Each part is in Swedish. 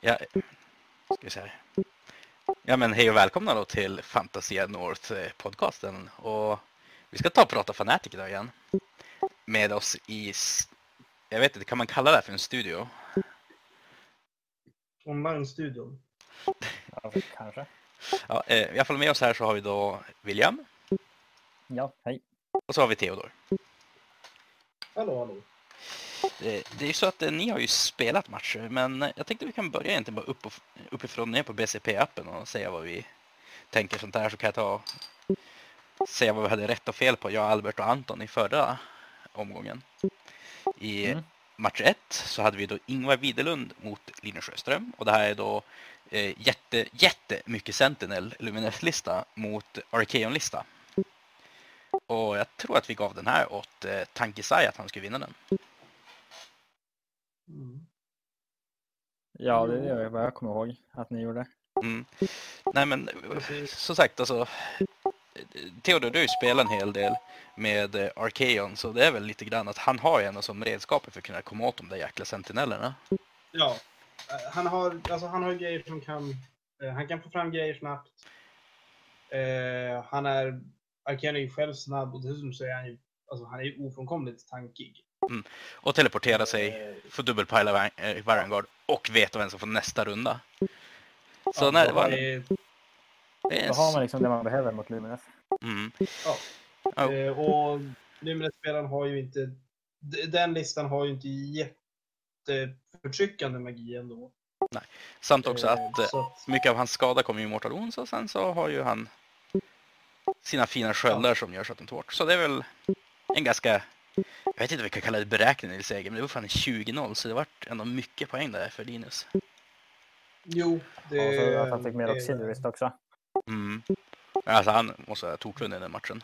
Ja, ska vi se här. Ja men hej och välkomna då till Fantasia North eh, podcasten och vi ska ta och prata Fanatic idag igen. Med oss i, jag vet inte, kan man kalla det här för en studio? Online-studion. Ja, kanske. Ja, eh, I alla fall med oss här så har vi då William Ja, hej. och så har vi Theodor. Hallå, hallå. Det, det är ju så att eh, ni har ju spelat matcher men eh, jag tänkte vi kan börja egentligen bara upp och, uppifrån och ner på BCP-appen och säga vad vi tänker sånt där så kan jag ta säga vad vi hade rätt och fel på, jag, Albert och Anton i förra omgången. I Mm. match 1 så hade vi då Ingvar Widerlund mot Linus Sjöström och det här är då eh, jätte, jättemycket Sentinel Luminous-lista mot Archeon-lista. Och jag tror att vi gav den här åt eh, Tankisai att han skulle vinna den. Mm. Ja, det är vad jag kommer ihåg att ni gjorde. Mm. Nej men Precis. som sagt alltså Theodor du har ju spelat en hel del med eh, Archeon så det är väl lite grann att han har ju ändå som redskaper för att kunna komma åt de där jäkla sentinellerna. Ja, eh, han har, alltså, han har grejer som kan... eh, Han kan få fram grejer snabbt. Eh, han är... Arken är ju själv snabb och dessutom så är han ju... Alltså han är ju ofrånkomligt tankig. Och teleportera sig, få dubbelpila Van- eh, Varangard och veta vem som får nästa runda. Så ja, nej, det var en, det är Då har man liksom det man behöver mot Luminous. mm, Ja. Ja. Eh, och Luminous-spelaren har ju inte... Den listan har ju inte jätteförtryckande magi ändå. Samt också Eh, att eh, att mycket av hans skada kommer ju i Mortal Wounds och sen så har ju han sina fina sköldar som gör så att de tar bort. Så det är väl en ganska, jag vet inte vad vi kan kalla det beräkning i seger, men det var fan en 20-0 så det vart ändå mycket poäng där för Linus. Jo, det... Så att han fick med Auxiliarist också. Mm. Alltså han måste ha tokvunnit den matchen.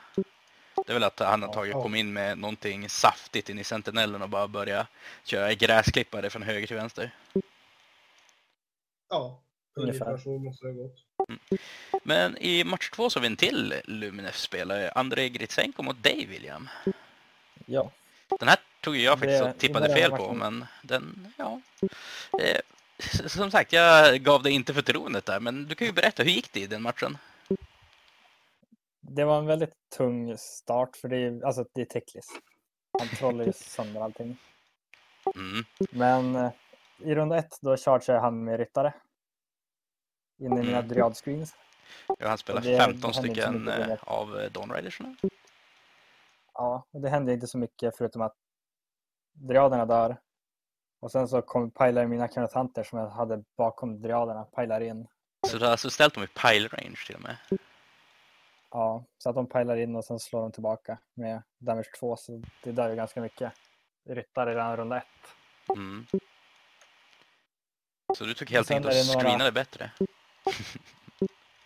Det är väl att han har Ja, tagit, ja. kom in med någonting saftigt in i sentinellen och bara börja köra gräsklippare från höger till vänster. Ja, Ungefär. så måste det ha gått. Men i match två så har vi en till Luminef-spelare, Andrei Gritsenko mot dig William. Ja, Den här tog jag faktiskt Det- och tippade fel på, men den, ja. Eh, som sagt, jag gav dig inte förtroendet där, men du kan ju berätta, hur gick det i den matchen? det var en väldigt tung start för det är, alltså, det är Teklis. Han trollar ju sönder allting. Mm. Men eh, i runda ett då chargear han med ryttare. In i mina Mm. dryad-screens. Ja, han spelar Det- 15 det hände inte så stycken eh, av eh, Dawn Ridersarna. Ja, det hände inte så mycket förutom att dryaderna dör. Och sen så kom pilar mina Hunter som jag hade bakom dryaderna, pilar in. Så du har alltså ställt dem i pile range till och med. Ja, så att de pilar in och sen slår de tillbaka med damage 2 så det dör ju ganska mycket ryttare redan runda ett. Mm. Så du tog helt enkelt det några- screenade bättre.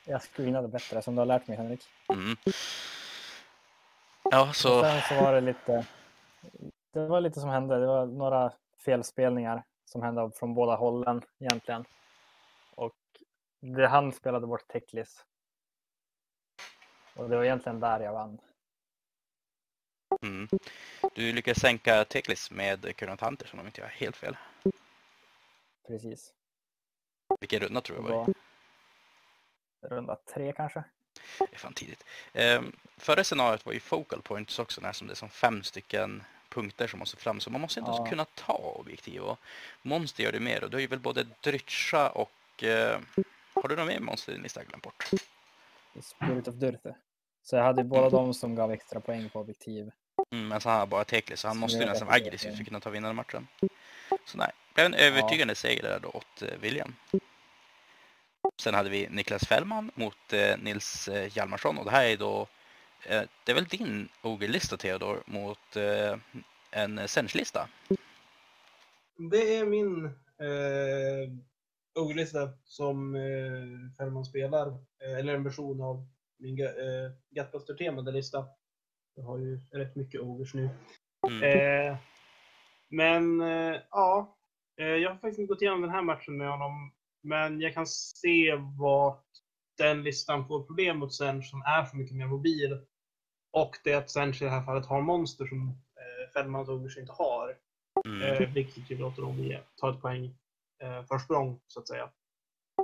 Jag screenade bättre som du har lärt mig Henrik. Mm. Ja, Och så sen så var det lite, det var lite som hände. Det var några felspelningar som hände från båda hållen egentligen. Och det han spelade bort Teklis. Och det var egentligen där jag vann. mm. du lyckades sänka Teklis med Current Hunter som om inte jag har helt fel. Precis. Vilken runda tror var i? var runda tre kanske. Det är fan tidigt. Ehm, förra scenariot var ju focal points också, när som det är som fem stycken punkter som måste fram. Så man måste ändå Ja. kunna ta objektiv. Och monster gör det mer. Och du har ju väl både Drytscha och... Eh, har du något mer monster i din lista jag glömt bort? Spirit of Dyrthe. Så jag hade ju båda de som gav extra poäng på objektiv. Mm, men så han har bara Teklis, så han Så måste ju nästan vet inte. aggressivt för att kunna ta vinnande matchen. Så nej, det blev en övertygande seger där då åt eh, William. Sen hade vi Niklas Fällman mot eh, Nils eh, Hjalmarsson och det här är då, eh, det är väl din Ogre-lista Theodor mot eh, en Sench-lista? Det är min eh, Ogre-lista som eh, Fällman spelar. Eh, eller en version av min eh, Gatbuster-temade lista. Jag har ju rätt mycket Ogers nu. Mm. Eh, men ja, jag har faktiskt inte gått igenom den här matchen med honom. Men jag kan se vart den listan får problem mot Sench som är så mycket mer mobil. Och det att Sench i det här fallet har monster som eh, Fällmans Ogers inte har. Mm. Eh, vilket ju låter dem ta ett poäng. eh, försprång så att säga.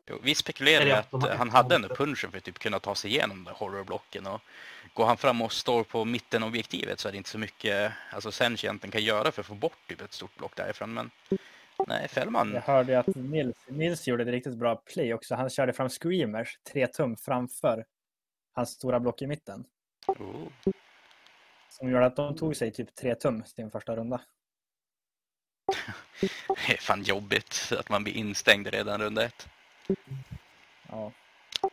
Jo, vi spekulerade att eh, han hade ändå punchen för att typ kunna ta sig igenom de horrorblocken. Och går han fram och står på mitten av objektivet så är det inte så mycket alltså Sench egentligen kan göra för att få bort typ ett stort block därifrån. Men nej, Fällman, Jag hörde att Nils, Nils gjorde ett riktigt bra play också. Han körde fram screamers tre tum framför hans stora block i mitten. oh, Som gjorde att de tog sig typ tre tum sin första runda. det är fan jobbigt att man blir instängd redan runda ett. Ja,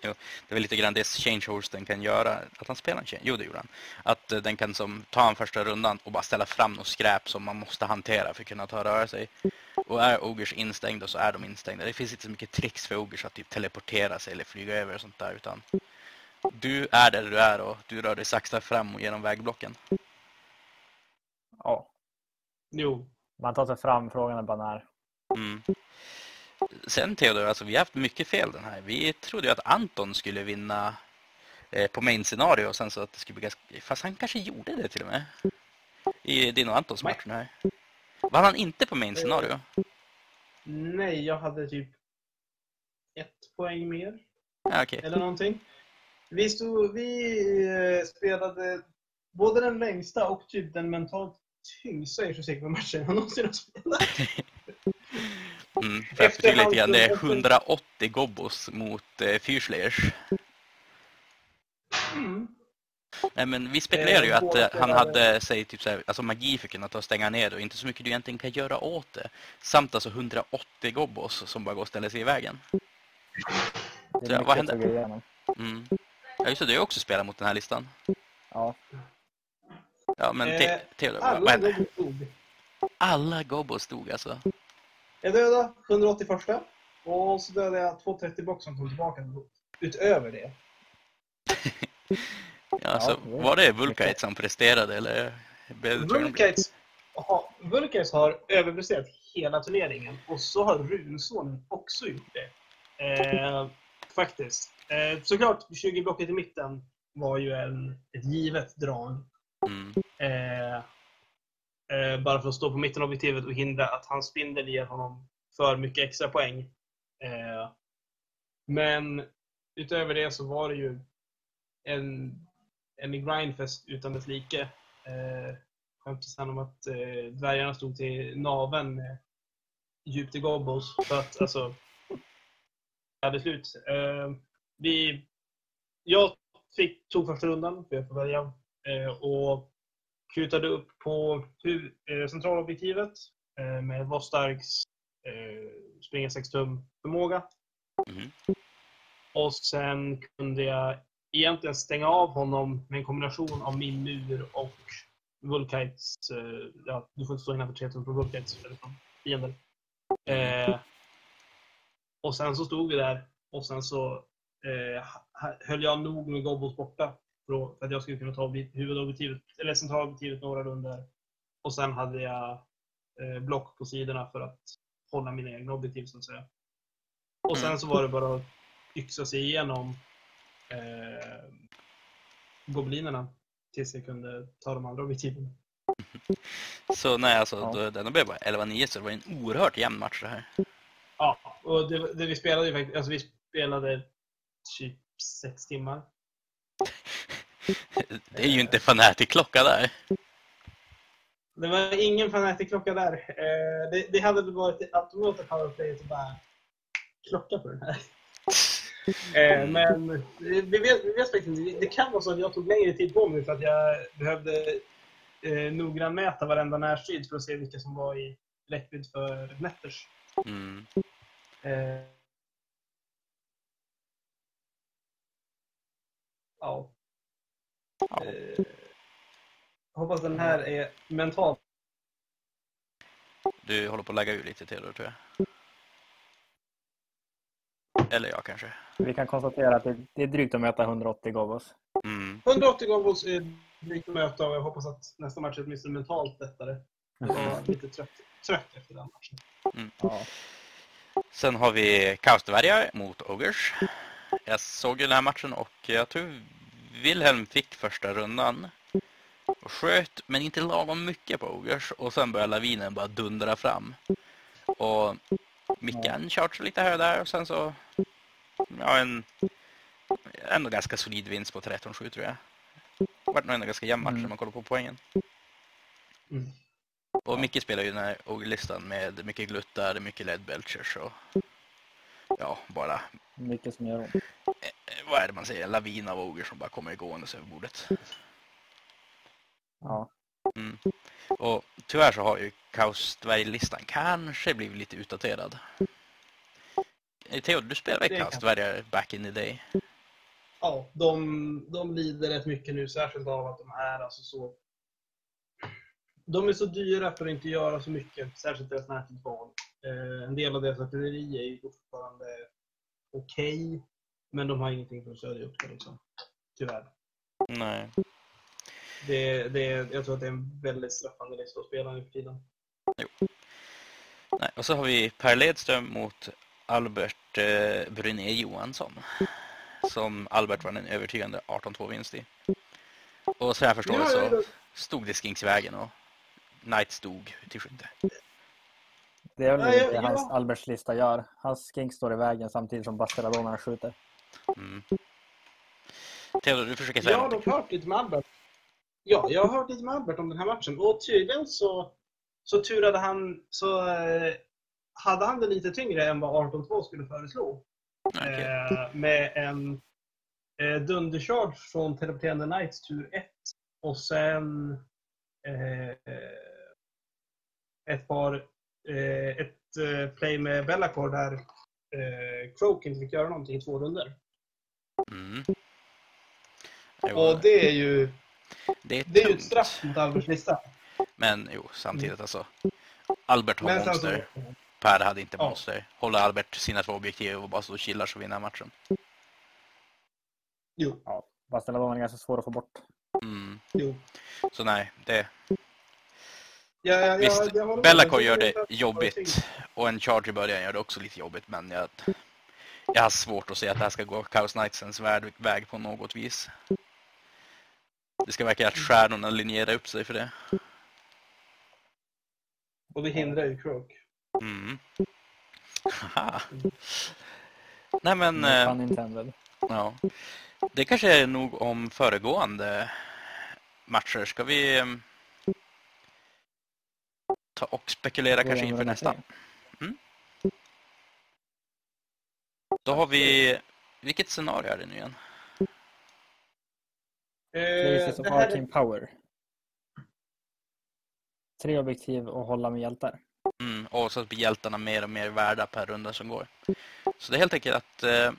Det är väl lite grann det changehosten kan göra. Att han spelar en change, jo det gjorde han. Att eh, den kan som ta en första rundan och bara ställa fram något skräp som man måste hantera för att kunna ta röra sig. Och är Ogers instängda så är de instängda. Det finns inte så mycket tricks för Ogers att typ teleportera sig eller flyga över och sånt där utan du är där du är och du rör dig sakta fram och genom vägblocken. ja. Jo, Man tar sig fram, frågan är bara när. Mm. Sen Theodor, alltså vi har haft mycket fel den här. Vi trodde ju att Anton skulle vinna eh, på main scenario och sen så att det skulle bli ganska... Fast han kanske gjorde det till och med. I din och Antons match här. Var han inte på main scenario? nej, jag hade typ ett poäng mer. Ja, okej. eller någonting. Vi, stod, vi eh, spelade både den längsta och typ den mentalt tyngsta Ersättningsmatchen jag någonsin har spelat. Mm, för att förtydliga lite grann, det är hans- 180 gobbos mot eh, Fyrslayers. Mm. Nej men vi spekulerar ju Eh, att eh, han hade, säg typ såhär, alltså magi för att kunna ta och stänga ner det och inte så mycket du egentligen kan göra åt det. Samt alltså 180 gobbos som bara går och ställer sig i vägen. Är vad hände? Mm. Ja just det, du har också spelat mot den här listan. Ja, Ja men Eh, Te- Theodor, vad Alla hände? Alla gobbos stod alltså. Jag dödade 181 och så dödade jag 230 box som kom tillbaka utöver det. Ja, alltså, var det Vulkite som presterade eller? Vulkites har, Vulkites har överpresterat hela turneringen och så har Runsonen också gjort det. Eh, faktiskt. Eh, såklart, 20-blocket i mitten var ju en, ett givet drag. Mm. Eh, eh, bara för att stå på mitten av objektivet och hindra att hans spindel ger honom för mycket extra poäng. Eh, men utöver det så var det ju en, en grindfest utan dess like. Eh, skämtes han om att eh, dvärgarna stod till naven med djupt i gobbos. För att alltså, det hade slut. Eh, vi, jag fick, tog första rundan, för jag får välja. Eh, och kutade upp på centralobjektivet eh, med Vostargs eh, springa 6 tum förmåga. Mhm. Och sen kunde jag egentligen stänga av honom med en kombination av min mur och Vulkites. Eh, ja, du får inte stå innanför 3 tum på Vulkites eller från fiender. Eh, och sen så stod vi där och sen så eh, höll jag nog med Gobbos borta för att jag skulle kunna ta obje- huvudobjektivet, eller centralobjektivet några runder. Och sen hade jag eh, block på sidorna för att hålla mina egna objektiv så att säga. Och sen så var det bara att yxa sig igenom eh, goblinerna tills jag kunde ta de andra objektiven. Så nej, alltså Ja. då- den blev bara 11-9 så det var en oerhört jämn match det här. Ja, och det, det vi spelade ju faktiskt, alltså vi spelade typ sex timmar. Det är ju inte Fanatic-klocka där. Det var ingen Fanatic-klocka där. Eh, det, det hade väl varit ett automatiskt powerplay att bara klocka på den här. Eh, men vi vet, vi vet faktiskt inte. Det kan vara så att jag tog längre tid på mig för att jag behövde eh, noggrant mäta varenda närstrid för att se vilka som var i räckvidd för Netters. Mm. Eh, ja. Ja. Eh, hoppas den här är mentalt Du håller på att lägga ur lite till då tror jag. Eller jag kanske. vi kan konstatera att det, är drygt att möta 180 Gobos. Mm. 180 goals är drygt att möta och jag hoppas att nästa match är åtminstone mentalt lättare. Jag var lite trött, trött efter den matchen. Ja. Sen har vi Kaosdvärgar mot Ogers. Jag såg ju den här matchen och jag tror Wilhelm fick första rundan. Och sköt, men inte lagom mycket på Ogers. Och sen började lavinen bara dundra fram. Och Mickan charge lite här och där och sen så ja, en ändå ganska solid vinst på 13-7 tror jag. Det var nog ändå ganska jämn match Mm. när man kollar på poängen. Mm. Och Micke spelar ju den här OG-listan med mycket gluttar, mycket lead belchers och ja, bara Mycket som gör ont. Eh, vad är det man säger, en lavin av ogre som bara kommer gåendes över bordet. Ja. Mm. Och tyvärr så har ju Kaos dvärglistan kanske blivit lite utdaterad. Eh, Theo, du spelade Det väl Kaos kan- dvärgar back in the day? Ja, de, de lider rätt mycket nu, särskilt av att de är alltså så... De är så dyra för att inte göra så mycket, särskilt deras närtidsval. Eh, en del av deras artilleri är ju fortfarande okej, men de har ingenting för att stödja upp det liksom. Tyvärr. Nej. Det, det, jag tror att det är en väldigt straffande lista att spela nu för tiden. Nej. Och så har vi Per Ledström mot Albert eh, Bruné Johansson. Som Albert vann en övertygande 18-2 vinst i. Och så jag förstår det så stod det Skinks i vägen och Knight stod till skytte. Det är väl Ja, det ja, ja. hans Alberts lista gör. Hans skink står i vägen samtidigt som Bastelladonerna skjuter. Mm. Theodor, du försöker säga Jag har dock hört lite med Albert. Ja, jag har hört lite med Albert om den här matchen och tydligen så, så turade han, så eh, hade han det lite tyngre än vad 18-2 skulle föreslå. Okej. Eh, med en eh, dundercharge från teleporterande Knights tur 1 och sen eh, ett par eh, ett eh, play med Bellacore där eh, Croak inte fick göra någonting i två runder. Mm. Jo, Och det är ju, det är, det är ju ett straff mot Alberts lista. Men jo, samtidigt alltså. Albert har Men monster. så, Per hade inte Ja. monster. Håller Albert sina två objektiv och bara och chillar så vinner matchen. jo, Ja, Bastelladonerna är ganska svåra att få bort. Mm. jo. Så nej, det, Ja, ja, Visst, Det- gör det- det jobbigt och en charge i början gör det också lite jobbigt men jag, jag har svårt att se att det här ska gå Chaos Knightsens väg, på något vis. Det ska verka att stjärnorna linjerar upp sig för det. Och det hindrar ju Croak. Mm. Nej men, eh, ja. Det kanske är nog om föregående matcher. Ska vi eh, ta och spekulera kanske inför nästa? tre. Då har vi, vilket scenario är det nu igen? Places of det här Arcane Power. Tre objektiv och hålla med hjältar. Mm, och så blir hjältarna mer och mer värda per runda som går. Så det är helt enkelt att eh,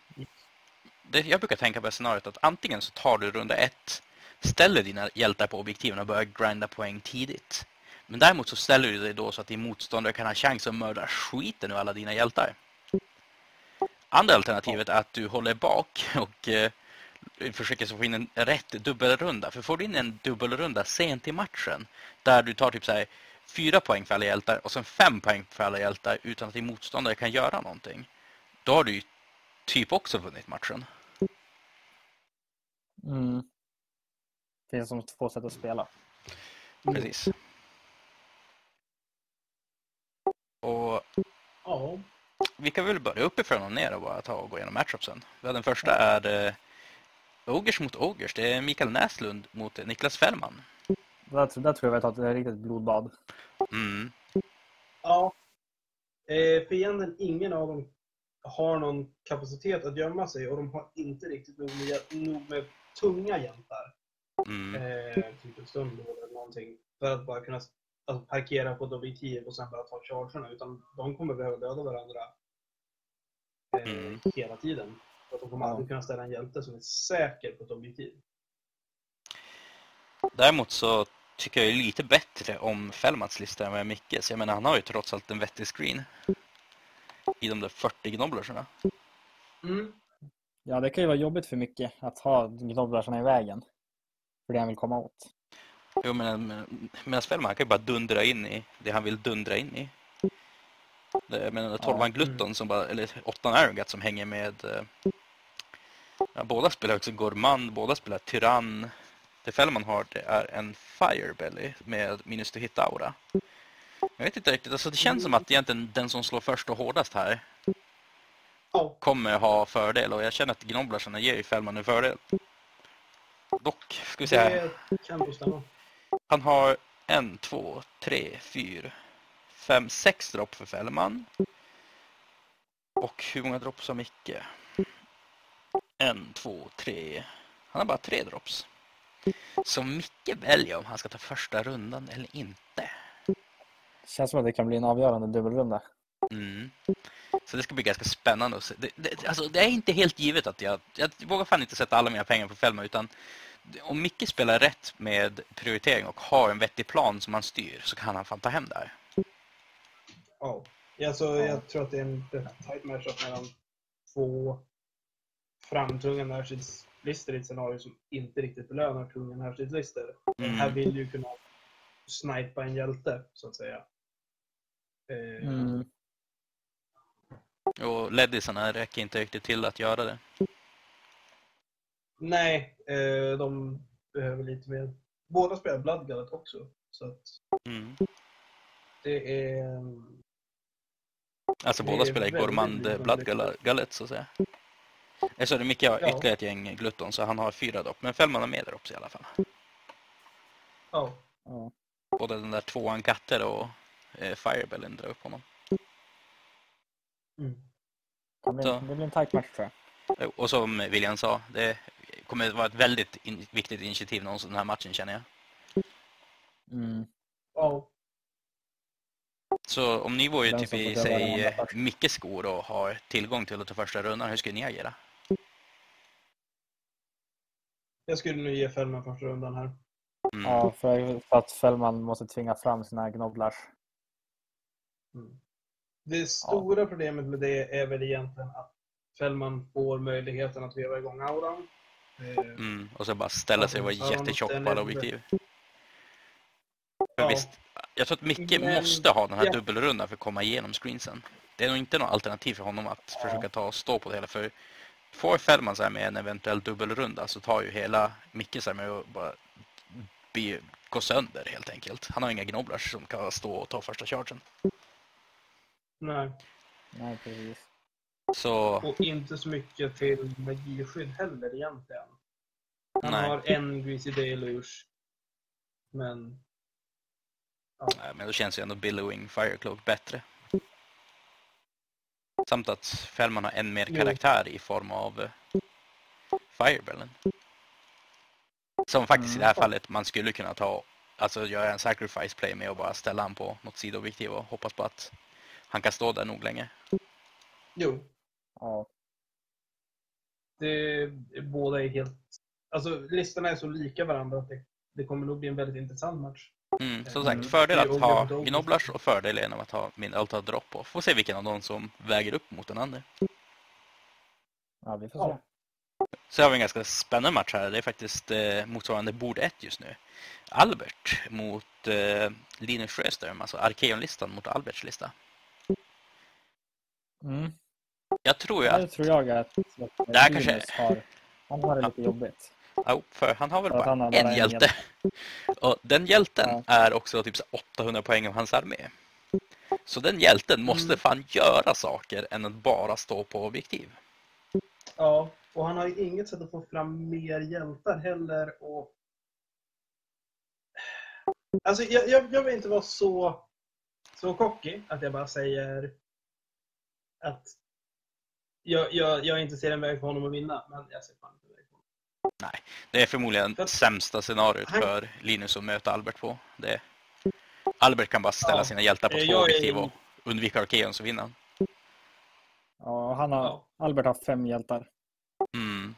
det, jag brukar tänka på det scenariot att antingen så tar du runda ett, ställer dina hjältar på objektiven och börjar grinda poäng tidigt. Men däremot så ställer du dig då så att din motståndare kan ha chans att mörda skiten ur alla dina hjältar. Andra alternativet är att du håller bak och eh, försöker få in en rätt dubbelrunda. För får du in en dubbelrunda sent i matchen där du tar typ så här fyra poäng för alla hjältar och sen fem poäng för alla hjältar utan att din motståndare kan göra någonting. Då har du ju typ också vunnit matchen. Mm. Finns som två sätt att spela. Precis. Och Ja. Vi kan väl börja uppifrån och ner och bara ta och gå igenom matchupsen. Den första är eh, Ogers mot Ogers. Det är Mikael Näslund mot eh, Niklas Fällman. Där, tror jag vi har tagit ett riktigt blodbad. Mm. ja. Eh, fienden, ingen av dem har någon kapacitet att gömma sig och de har inte riktigt nog med, nog med tunga jämtar. Mm. Eh, typ en stund eller någonting. För att bara kunna alltså, parkera på ett objektiv och sen bara ta chargerna. Utan de kommer behöva döda varandra Mm. hela tiden. För att de kommer Ja. aldrig kunna ställa en hjälte som är säker på ett objektiv. Däremot så tycker jag ju lite bättre om Fällmans lista än vad jag Mickes. Jag menar, han har ju trots allt en vettig screen. I de där 40 gnobblersarna. Mm. Ja, det kan ju vara jobbigt för mycket att ha gnobblarsarna i vägen. För det han vill komma åt. Jo, men, men han kan ju bara dundra in i det han vill dundra in i. Jag menar, 12 Ja, Glutton som bara, eller 8 Arrogat som hänger med... eh, Ja, båda spelar också Gormand, båda spelar Tyrann. Det Fällman har det är en Firebelly med minus to hit aura. Jag vet inte riktigt, alltså det känns som att egentligen den som slår först och hårdast här kommer ha fördel och jag känner att Gnoblarsarna ger ju Fällman en fördel. Dock, ska vi se här. Han har en, två, tre, fyra, fem, sex dropp för Fällman. Och hur många dropp har Micke? En, två, tre. Han har bara tre drops. Så Micke väljer om han ska ta första rundan eller inte. Känns som att det kan bli en avgörande dubbelrunda. Mm. Så det ska bli ganska spännande att se. Det, det, alltså, det är inte helt givet att jag... Jag vågar fan inte sätta alla mina pengar på Fällman utan om Micke spelar rätt med prioritering och har en vettig plan som han styr så kan han fan ta hem det här. Ja. Alltså, Jag tror att det är en rätt tight matchup mellan två framtunga närstridslistor i ett scenario som inte riktigt belönar tunga närstridslistor. Mm. Här vill ju kunna snipa en hjälte, så att säga. Eh, Mm. Och leddisarna räcker inte riktigt till att göra det. Nej, eh, de behöver lite mer. Båda spelar Bloodgullet också. Så att Mm. det är... Alltså Det båda spelar i Gormand lite Blood lyckligt. Gullet så att säga. Eh, sorry, Micke har Ja. ytterligare ett gäng glutton så han har fyra dropp. Men Fällman har med drops i alla fall. Ja. Ja. Både den där tvåan katter och eh, Firebellen drar upp honom. Mm. Det, blir, det blir en tight match tror jag. Och som William sa, det kommer att vara ett väldigt in viktigt initiativ någonsin den här matchen känner jag. Mm. Ja. Så om ni vore typ i säg. Mickes skor och har tillgång till att ta första rundan, hur skulle ni agera? Jag skulle nu ge Fällman första rundan här. Mm. Ja, för, för att Fällman måste tvinga fram sina gnobblars. Mm. Det stora problemet med det är väl egentligen att Fällman får möjligheten att veva igång auran. Eh, Mm. Och så bara ställa sig och vara Ja, jättetjock på alla objektiv. För Ja. visst, jag tror att Micke Men- måste ha den här ja. dubbelrundan för att komma igenom screensen. Det är nog inte något alternativ för honom att Ja. försöka ta och stå på det hela. För får Fällman så här med en eventuell dubbelrunda så tar ju hela Micke så här med att bara be, gå sönder helt enkelt. Han har inga gnobblars som kan stå och ta första chargen. Nej. Nej, precis. Så Och inte så mycket till magiskydd heller egentligen. Han Nej. har en Greasy Deluge. Men Nej, men då känns ju ändå Billowing Firecloak bättre. Samt att Fällman har en mer karaktär i form av eh, Firebellen. Som faktiskt i det här Mm. fallet man skulle kunna ta, alltså göra en sacrifice play med och bara ställa han på något sidoobjektiv och hoppas på att han kan stå där nog länge. jo, Ja. det, båda är helt... Alltså listorna är så lika varandra att det, det kommer nog bli en väldigt intressant match. Mm, som Mm. sagt, fördel att Det ha. Gnobblars och fördel genom att ha min att ha dropp på. Får se vilken av dem som väger upp mot den andra. ja, vi får se. Så har vi en ganska spännande match här. Det är faktiskt eh, motsvarande bord 1 just nu. Albert mot eh, Linus Sjöström, alltså Arkeon-listan mot Alberts lista. Mm. Jag tror ju Det att, tror jag att, att Det här Linus kanske- har, han har det lite jobbigt. Ja, för han har väl bara har en bara en hjälte. Och den hjälten Ja. är också typ så 800 poäng av hans armé. Så den hjälten måste Mm. fan göra saker än att bara stå på objektiv. Ja, och han har ju inget sätt att få fram mer hjältar heller. Och... Alltså, jag, jag, jag vill inte vara så, så cocky att jag bara säger att jag, jag, jag inte ser en väg för honom att vinna, men jag ser fan honom. Det är förmodligen För- sämsta scenariot för Linus att möta Albert på. Det Albert kan bara ställa Ja. sina hjältar på Eh, två jag är- objektiv och undvika Arkeon så vinner han. Ja, han har, Ja. Albert har fem hjältar. Mm.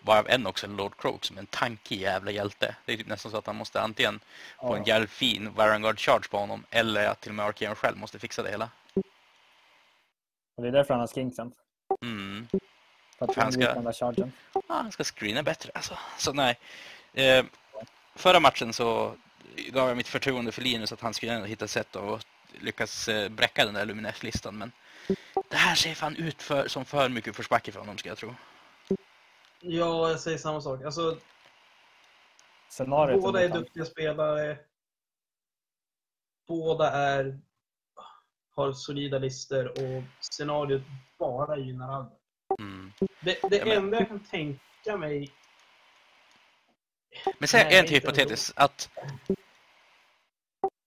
Varav en också är Lord Croak som är en tankig jävla hjälte. Det är typ nästan så att han måste antingen få en jävligt fin Varangard Charge på honom eller att till och med Arkeon själv måste fixa det hela. Och det är därför han har skinksen. Mm. För att För han ska- den där chargen. Ja, han ska screena bättre alltså. Så nej. Eh, förra matchen så gav jag mitt förtroende för Linus att han skulle hitta sätt att lyckas eh, bräcka den där Luminef-listan. Men det här ser fan ut för, som för mycket försbacke för honom ska jag tro. Ja, jag säger samma sak. Alltså, Scenariot båda är duktiga spelare. båda är, har solida listor och scenariot bara gynnar Albert. Mm. Det, det Ja, enda jag kan tänka mig... Men säg en hypotetisk att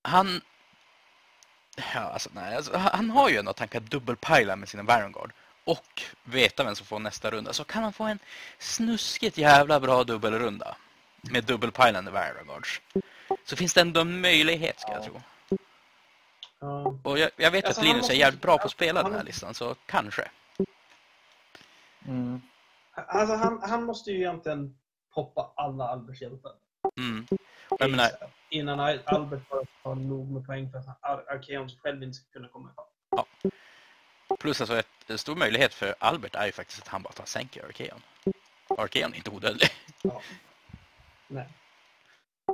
han... Ja, alltså, nej, alltså, han har ju ändå att han kan dubbelpila med sina Varangard och veta vem som får nästa runda. Så kan han få en snuskigt jävla bra dubbelrunda med dubbelpilande Varangards. Så finns det ändå en möjlighet ska jag Ja. tro. Ja, Och jag, jag vet Alltså, att Linus är måste- jävligt bra på att spela han- den här listan, så kanske. Mm. alltså han, han måste ju egentligen poppa alla Alberts hjältar. Mm. Jag menar, Innan Al- Albert bara har nog med poäng för att han- Ar- Arkeons själv inte ska kunna komma ifatt. plus alltså ett, en stor möjlighet för Albert är ju faktiskt att han bara tar sänker Arkeon. Arkeon är inte odödlig. Ja. Nej.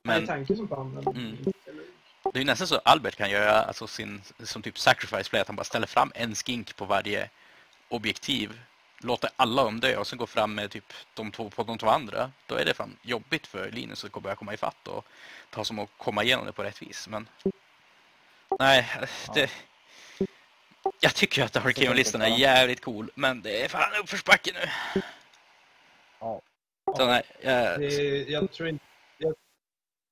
Men... Det är tanken som fan. men- Mm. Det är ju nästan så Albert kan göra alltså sin, som typ sacrifice play, att han bara ställer fram en skink på varje objektiv, låter alla dem dö och sen går fram med typ de två på de två andra. Då är det fan jobbigt för Linus att börja komma ifatt och ta som att komma igenom det på rätt vis. Men nej, det... Jag tycker att Arkeon-listan är jävligt cool, men det är fan uppförsbacke nu. Ja. Så nej, jag, Det är, jag tror inte, jag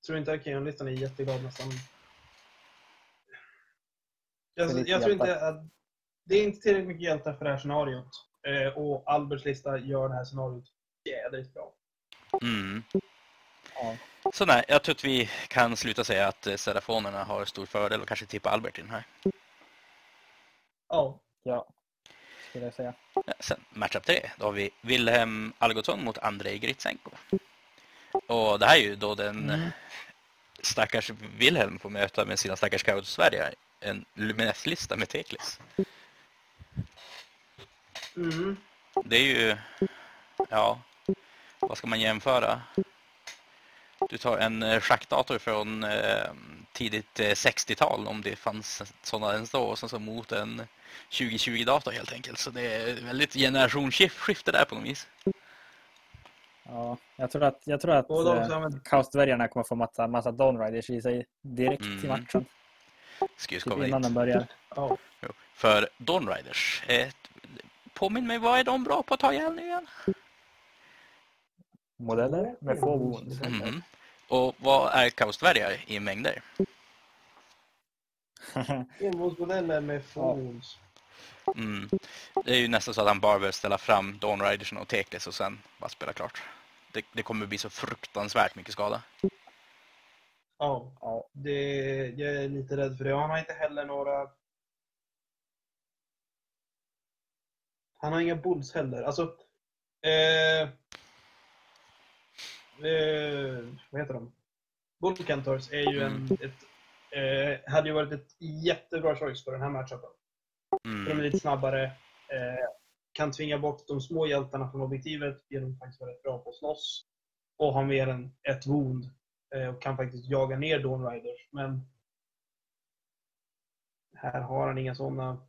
tror inte Arkeon-listan är jätteglad nästan. Jag, Det är lite jag tror inte att det är inte tillräckligt mycket hjältar för det här scenariot. Eh, och Alberts lista gör det här scenariot jädrigt bra. mm. Ja. Så nej, jag tror att vi kan sluta säga att eh, Serafonerna har stor fördel och kanske tippa Albert i den här. Ja. ja, skulle jag säga. Ja, Sen matchup 3, då har vi Wilhelm Algotsson mot Andrei Gritsenko. Och det här är ju då den Mm. stackars Wilhelm får möta med sina stackars Scout Sverige en Lumineth-lista med Teklis. Mm. Det är ju, ja, vad ska man jämföra? Du tar en eh, schackdator från eh, tidigt eh, 60-tal om det fanns sådana ens då och sen så mot en 2020-dator helt enkelt. Så det är väldigt generationsskifte där på något vis. Ja, jag tror att, jag tror att Och de eh, Kaosdvärgarna kommer få massa, massa Dawn Riders i sig direkt i Mm. matchen. Ska ju Typ innan dit. den börjar. ja. Jo. För Dawn Riders, eh, påminn mig, vad är de bra på att ta ihjäl nu igen? Modeller med få wounds. Mhm. Och vad är kaosdvärgar i mängder? Envågsmodeller med fons. Mm. Det är ju nästan så att han bara behöver ställa fram Dawn Riders och Teklis och sen bara spela klart. Det, det kommer bli så fruktansvärt mycket skada. Ja. ja, Det, jag är lite rädd för det. Han har inte heller några... Han har inga bulls heller. Alltså... Eh, eh, vad heter de? Bullcantors är ju en... Ett, eh, hade ju varit ett jättebra choice för den här matchupen. För de är Mm. lite snabbare. Eh, kan tvinga bort de små hjältarna från objektivet genom att faktiskt vara rätt bra på att slåss. Och ha mer än ett wound. Eh, och kan faktiskt jaga ner Dawn Riders. Men här har han inga sådana.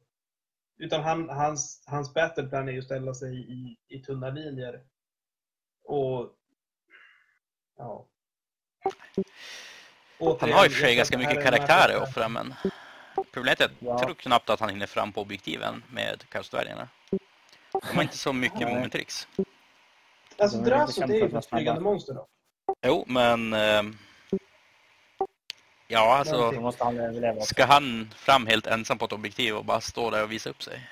Utan han, hans, hans battleplan är ju att ställa sig i, i tunna linjer. Och... Ja. Han Återigen, har i och för sig ganska mycket karaktärer att offra men problemet är att jag Ja. tror knappt att han hinner fram på objektiven med kaosdvärgarna. De har inte så mycket Nej. momentrix. Alltså kända det är för ju ett flygande monster då. Jo, men... ehm, ja, alltså... Måste han överleva. Ska han fram helt ensam på ett objektiv och bara stå där och visa upp sig?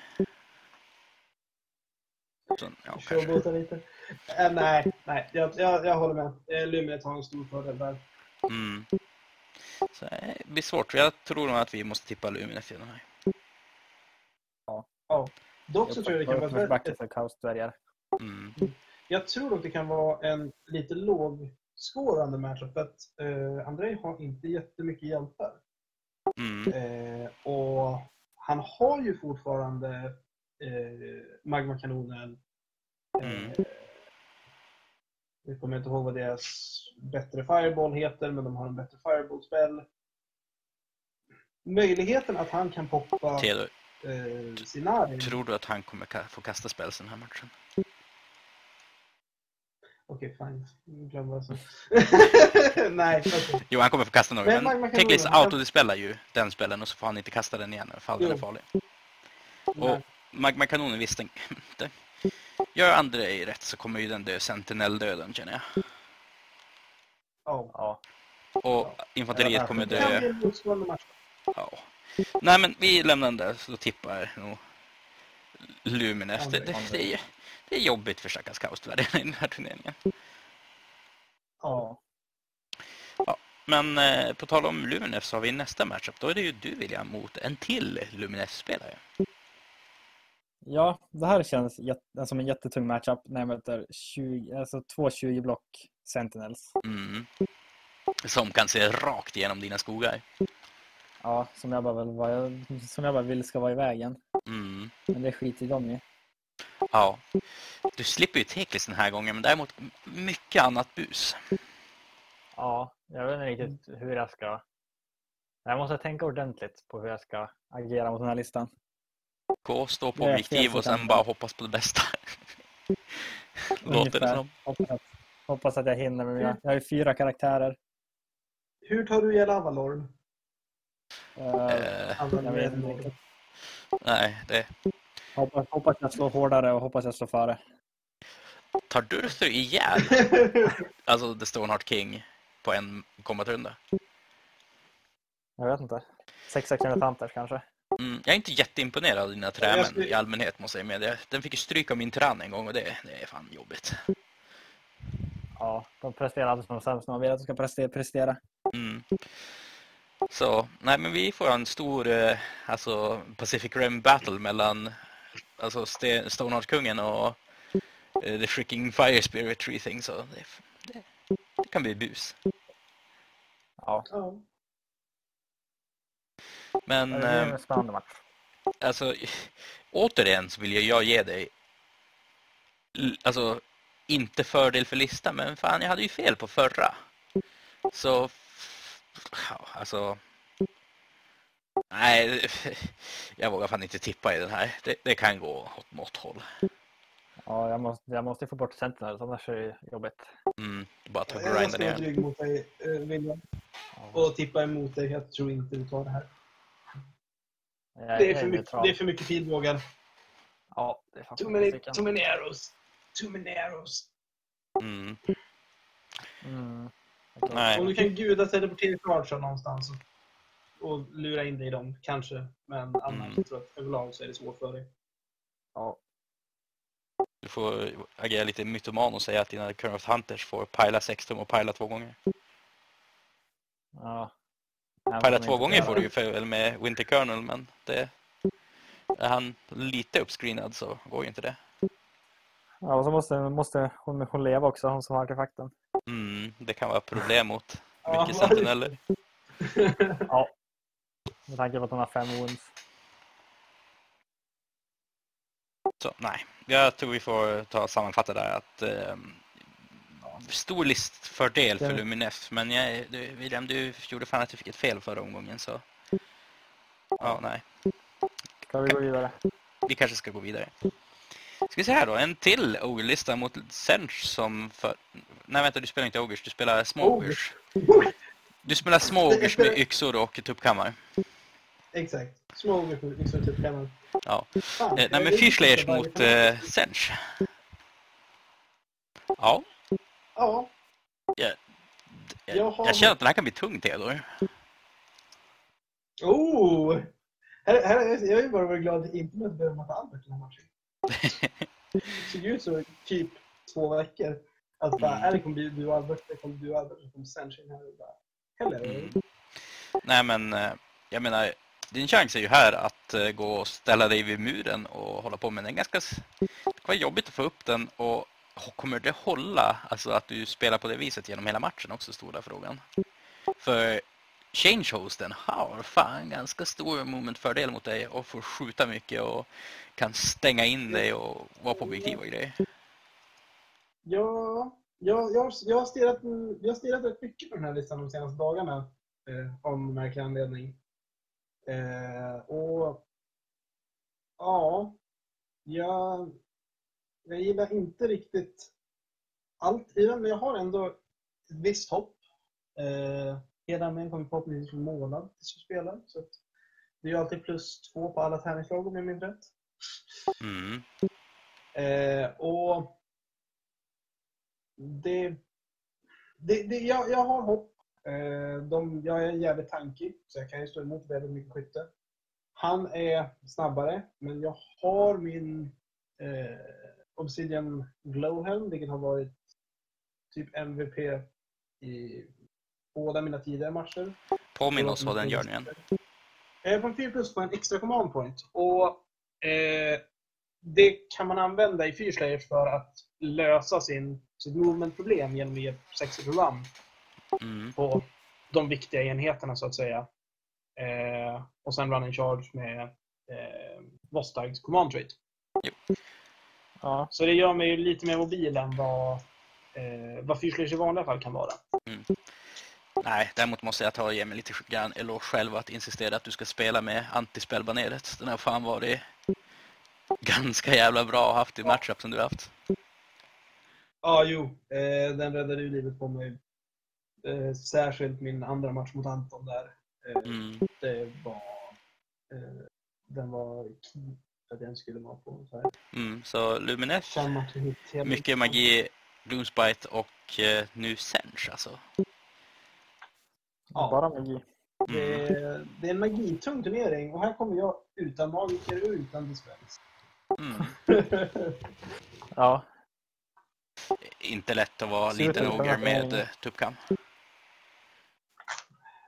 Så, ja, kanske. Lite. Äh, nej, nej. Jag, jag, jag håller med. Luminet har en stor fördel där. Mm. Så eh, det blir svårt. Jag tror nog att vi måste tippa Luminet i den här. Dock så tror jag det kan vara för Kaosdvärgar. Mm. Jag tror dock det kan vara en lite lågskårande matchup. För att eh, Andrei har inte jättemycket hjältar. Mm. Eh, och han har ju fortfarande eh, magmakanonen. Eh, Mm. Jag kommer inte ihåg vad deras bättre fireball heter, men de har en bättre fireball-spel. Möjligheten att han kan poppa Theodor, eh, Sinari. tror du att han kommer få kasta spels den här matchen? Okej, fine. Glöm vad jag sa. Nej, okej. Jo, han kommer få kasta några. Men Men, Teklis autodispelar ju den spelen och så får han inte kasta den igen ifall den är farlig. Nej. Och magmakanonen visst, den, det, gör Andrei rätt så kommer ju den dö sentinell-döden känner jag. Ja. Ja. Och infanteriet kommer dö. Ja. Nej men vi lämnar den där så tippar nog Luminef. Det, det, det, är, det är jobbigt för stackars kaostvärden i den här turneringen. Ja. Men eh, på tal om Luminef så har vi nästa matchup. Då är det ju du William mot en till Luminef-spelare. ja, det här känns jät- som en jättetung matchup när jag möter 20, alltså två 20 block Sentinels. Mm. Som kan se rakt igenom dina skogar. Ja, som jag bara, vill, vara- som jag bara vill ska vara i vägen. Mm. Men det skiter de i. Ja. Du slipper ju Teklis den här gången, men däremot mycket annat bus. Ja, jag vet inte riktigt hur jag ska... Jag måste tänka ordentligt på hur jag ska agera mot den här listan. Gå, stå på objektiv och sen bara hoppas på det bästa. Låter det som. Hoppas, hoppas att jag hinner med mina... Jag har ju fyra karaktärer. Hur tar du ihjäl Avalorn? Använder jag vet inte nej, det... Hoppas, hoppas jag slår hårdare och hoppas jag slår före. Tar Durther ihjäl alltså The Stoneheart King på en kombatrunda? Jag vet inte. Sex Hunters kanske. Mm, jag är inte jätteimponerad av dina trämän skulle- i allmänhet måste jag medge. Den fick ju stryk av min tyrann en gång och det, det är fan jobbigt. Ja, de presterar alltid som de sämst när man vill att de ska prestera. prestera. Mm. Så, nej men vi får en stor eh, alltså Pacific Rim battle mellan alltså Ste- Stoneheart-kungen och eh, The Freaking Fire Spirit Tree Thing så det, det, det kan bli bus. Ja. Men det eh, en spännande match. alltså återigen så vill jag- jag ge dig alltså inte fördel för listan men fan jag hade ju fel på förra. Så ja, alltså Nej, jag vågar fan inte tippa i den här. Det, det kan gå åt något håll. Ja, jag måste, jag måste få bort Sentinels, annars är det jobbigt. Mm, bara ta och Jag grinda ska vara trygg mot dig, eh, William. Och tippa emot dig. Jag tror inte du tar det här. Jag, Det är jag för mycket, det är för mycket pilbågar. Ja, det är fan Too many, too many arrows. Too many arrows. Mm. Mm. Nej. Om du kan guda teleportera charger någonstans och, och lura in dig i dem, kanske. Men annars Mm. tror jag att överlag så är det svårt för dig. Ja, Du får agera lite mytoman och säga att dina Curve of Hunters får pila 6 tum och pila två gånger. ja. De två gånger får du ju för, väl med Winter Kernel men det... Är han lite uppscreenad så går ju inte det. Ja, och så måste, måste hon, hon leva också, hon som har artefakten. Mm, det kan vara problem mot mycket sentineller. Ja. Med tanke på att hon har fem wounds. Så nej, jag tror vi får ta och sammanfatta där att eh, stor listfördel för Luminef men jag, du, William du gjorde fan att du fick ett fel förra omgången så ja nej, Ska vi gå vidare? vi kanske ska gå vidare. Ska vi se här då, en till Ogre-lista mot Sench som för... Nej vänta, du spelar inte Ogers, du spelar små Ogers. Du spelar små Ogers med yxor och tuppkammar. Exakt. Små ord för liksom typ kammaren. Ja. Fan, Eh, nej men vad mot eh, Sench. Ja, Ja, jag, Jag jag känner att den här kan bli tung Theodor. Oh! Här, här, jag är bara glad att inte behöva möta Albert den här matchen. Det såg ut så typ två veckor. Att bara, Mm. det kommer bli du och Albert, det kommer du och Albert, det kommer Senshin här och bara, hello. Mm. Nej men, eh, jag menar, din chans är ju här att eh, gå och ställa dig vid muren och hålla på med den. Ganska, det vara jobbigt att få upp den och kommer det hålla, alltså att du spelar på det viset genom hela matchen också, stora frågan. För changehosten har fan ganska stor momentfördel mot dig och får skjuta mycket och kan stänga in dig och vara på objektiv och grejer. Ja, jag, jag, jag, har stirrat, jag har stirrat rätt mycket på den här listan de senaste dagarna. Eh, av någon märklig anledning. Eh, och ja, jag, jag gillar inte riktigt allt i den, men jag har ändå ett visst hopp. Eh, hela armén kommer förhoppningsvis bli målad tills vi spelar. Så det är ju alltid plus två på alla tärningslag om jag minns rätt. Mm. Eh, och det, det, det, jag, jag har hopp. Eh, de, jag är jävligt tankig, så jag kan ju stå emot väldigt mycket skytte. Han är snabbare, men jag har min eh, Obsidian Glowhelm, vilket har varit typ MVP i båda mina tidigare matcher. Påminn oss vad den gör nu igen. Eh, på en 4 plus på en extra command point. Och eh, det kan man använda i Fyrslayers för att lösa sin, sitt movement-problem genom att ge 60 run Mm. på de viktiga enheterna så att säga. Eh, och sen run in charge med eh, Vostags command trait. Ja, Så det gör mig ju lite mer mobil än vad, eh, vad Fyrslayers i vanliga fall kan vara. Nej, däremot måste jag ta och ge mig lite grann eloge själv att insistera att du ska spela med antispellbaneret. Den har fan varit ganska jävla bra haft i matchup som du har haft. Ja, jo. Eh, den räddade ju livet på mig. Eh, särskilt min andra match mot Anton där. Eh, Mm. Det var... Eh, den var key att den skulle vara på. Så här. Mm. Så hela- mycket magi, Gloomspite och eh, nu Sench alltså. Ja. bara magi. Det, Mm. är- det är en magitung turnering och här kommer jag utan magiker och utan dispens. Mm. Ja, Inte lätt att vara ut liten ogre med eh, tuppkam.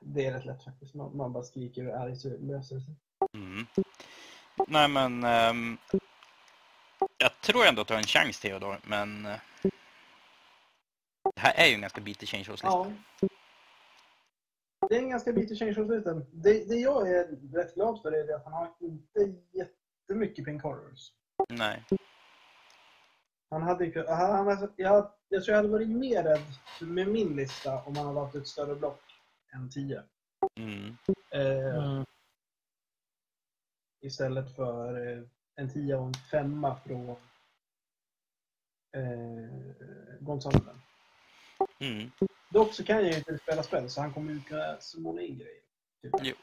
Det är rätt lätt faktiskt. Man, man bara skriker och är arg så löser det sig. Mm. Nej men... ehm, jag tror ändå att du har en chans Theodor, men... eh, det här är ju en ganska bitig change lista. Ja. Det är en ganska bitig change of system. Det, det jag är rätt glad för är att han har inte jättemycket pink horrors. Nej. Han hade ju, han, han, jag, jag tror jag hade varit mer rädd med min lista om han hade haft ett större block än 10. Mm. Eh, mm. Istället för eh, en 10 och en 5 från eh, Gonzalo. Mm. Dock så kan jag ju inte spela spel så han kommer ju kunna summona in grejer. Typ.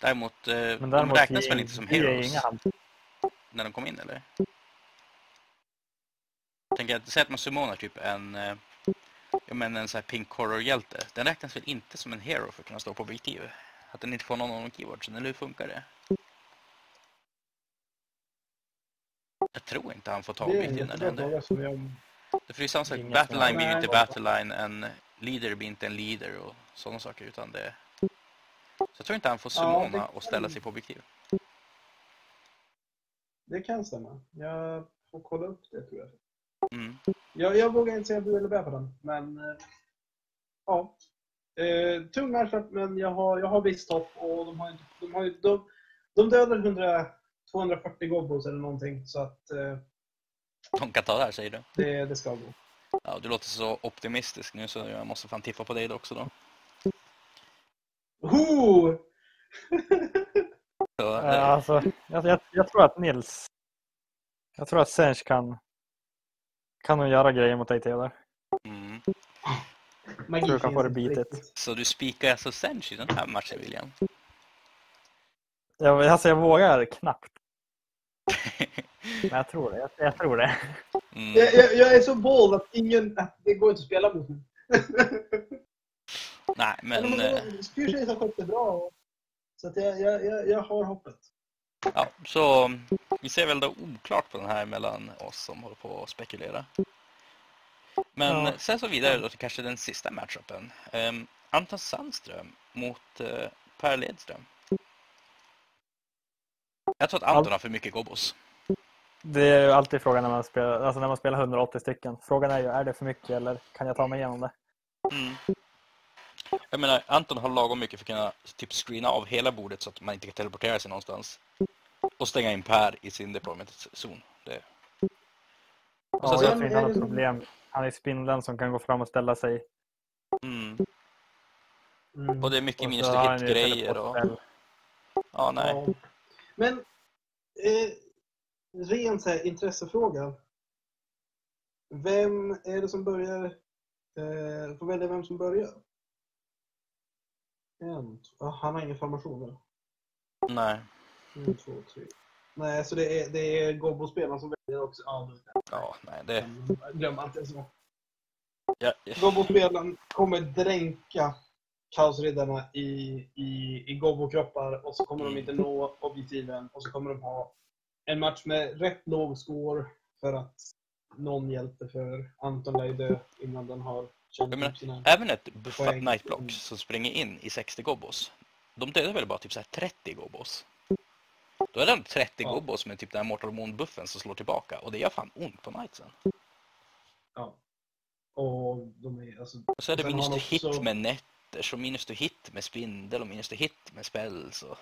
Däremot, eh, Men de däremot räknas väl inte som i heroes när de kom in eller? Tänker att, säg att man summonar typ en, eh, ja, men en sån här pink horror-hjälte. Den räknas väl inte som en hero för att kunna stå på objektiv? Att den inte får någon av de keywordsen, eller hur funkar det? Jag tror inte han får ta Det är en objektiv när det jättebra händer. fråga som jag... Det är ju samma sak, battleline blir ju inte battleline, en leader blir inte en leader och sådana saker utan det... Så jag tror inte han får Ja, summona det och ställa sig på objektiv. Det kan stämma. Jag får kolla upp det tror jag. Mm. Jag, jag vågar inte säga bu eller bä på den, men eh, ja. Eh, tung matchup, men jag har, jag har visst hopp och de har, inte- de har de, de dödar 100, 240 gobbos eller någonting, så att eh, De kan ta det här säger du. det, det ska gå. Ja, du låter så optimistisk nu så jag måste fan tippa på dig då också då. Ho! Så, Eh, Alltså, jag, jag, jag tror att Nils... Jag tror att Sench kan... Kan nog göra grejer mot dig Theodor. mm. Magi tror du kan få det bitet. Så du spikar alltså Sench i den här matchen William? Jag, alltså jag vågar knappt. Men jag tror det. Jag, jag tror det. Mm. Jag, jag, jag är så bold att ingen... Att det går inte att spela mot mig. Nej, men eh, Spyrshays har skött det bra. Så att jag, jag, jag, jag har hoppet. ja, så vi ser väl då oklart på den här mellan oss som håller på att spekulera. Men Ja. sen så vidare då till kanske den sista matchupen. Um, Anton Sandström mot uh, Per Ledström. Jag tror att Anton har för mycket gobbos. Det är ju alltid frågan när man spelar, alltså när man spelar 180 stycken. Frågan är ju, är det för mycket eller kan jag ta mig igenom det? Mm. Jag menar, Anton har lagom mycket för att kunna typ screena av hela bordet så att man inte kan teleportera sig någonstans. Och stänga in Per i sin deployment-zon. Det... Ja, så- jag tror inte han har problem. Han är spindeln som kan gå fram och ställa sig. Mm. Mm. Och det är mycket minus ju hit-grejer och... Ja, nej. Ja. Men, eh, ren så här, intressefråga. Vem är det som börjar? Eh, får välja vem som börjar. En, två, ah, han har inga formationer. Nej. En, två, tre. Nej, så det är, det är Gobbo-spelarna som väljer också. Ja, Ja, nej, det... glöm det så. Ja, Gobbo-spelaren kommer dränka Kaosriddarna i, i, i Gobbo-kroppar och så kommer de inte nå objektiven och så kommer de ha en match med rätt låg score för att någon hjälte för Anton lär dö innan den har känt upp sina... även ett buffat Poäng. Nightblock som springer in i 60 gobbos. De dödar väl bara typ så här 30 gobbos. Då är det ändå 30 Ja. gobbos med typ den här Mortal Wound-buffen som slår tillbaka. Och det gör fan ont på Knightsen. Ja. Och de är alltså... Och så är det minus to hit också- med netter, och minus to hit med spindel och minus to hit med spells. Och...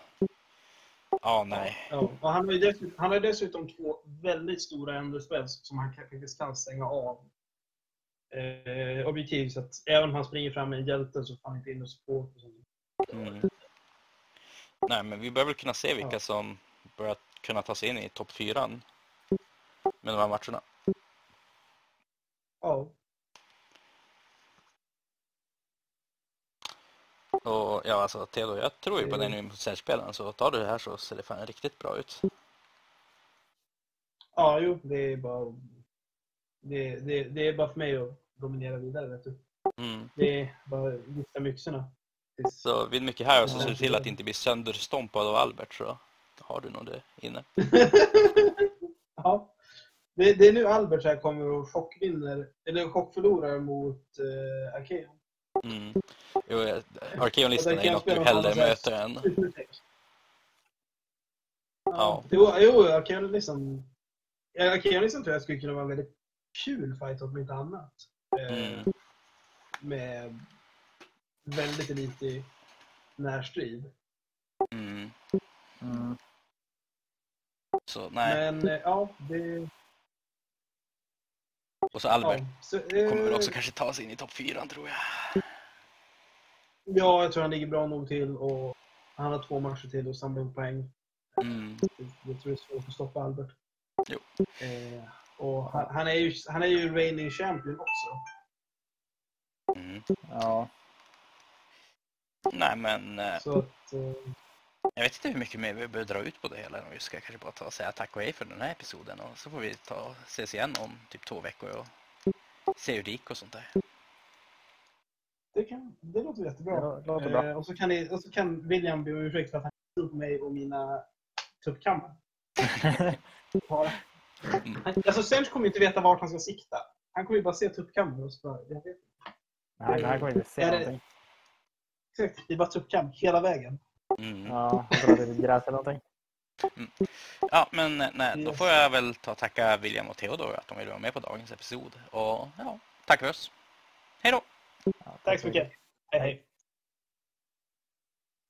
Ja, nej. Ja, och han har ju dessutom, han har dessutom två väldigt stora enderspells som han kan- faktiskt kan stänga av. Eh, objektiv, så att även om han springer fram med en hjälte så får han inte in och support. Och sånt. Mm. Nej, men vi bör väl kunna se vilka Ja. som börjar kunna ta sig in i topp 4 med de här matcherna. Ja. Och ja, alltså Theodor, jag tror ju på dig nu mot särspelaren, så tar du det här så ser det fan riktigt bra ut. ja, jo, det är bara... Det, det, det är bara för mig att dominera vidare, vet du. Mm. Det är bara att lyfta myxorna. Så vid mycket här så Ja, ser du till att inte blir sönderstompad av Albert så har du nog det inne. ja. Det, det är nu Albert här kommer och chockvinner, eller chockförlorar mot eh, Arkeon. Mm. Jo, eh, Arkeon-listan är ju något du hellre möter än... Ja. Jo, jo Arkeon ja, Arkeon liksom tror jag skulle kunna vara en väldigt kul fight om inte annat. Eh, Mm. Med väldigt elitig närstrid. Mm. Mm. Så nej. Men eh, ja, det... Och så Albert Ja, så, eh, kommer väl också kanske ta sig in i topp 4 tror jag. Ja, jag tror han ligger bra nog till och han har två matcher till och samla ihop poäng. Mm. Jag tror det är svårt att stoppa Albert. Jo. Eh, och han, han, är ju, han är ju reigning champion också. Mm. Ja. Nej men eh, Så att, eh, jag vet inte hur mycket mer vi behöver dra ut på det hela. Vi ska kanske bara ta och säga tack och hej för den här episoden och så får vi ta ses igen om typ två veckor och se hur det gick och sånt där. Det, kan, det låter jättebra. Det låter bra. Eh, och, så kan ni, och så kan William be om ursäkt för att han tror på mig och mina tuppkammar. Alltså Serge kommer inte veta vart han ska sikta. Han kommer ju bara se tuppkammar och så bara, jag vet. Nej, här kommer inte se Är det- någonting. Exakt, det är bara tuppkam hela vägen. Mm. Ja, jag drar lite gräs eller någonting. Ja, men eh, nej, då får jag väl ta och tacka William och Theodor att de ville vara med på dagens episod. Och ja, tack för oss. Hej då! Ja, Tack så mycket. Hej hej.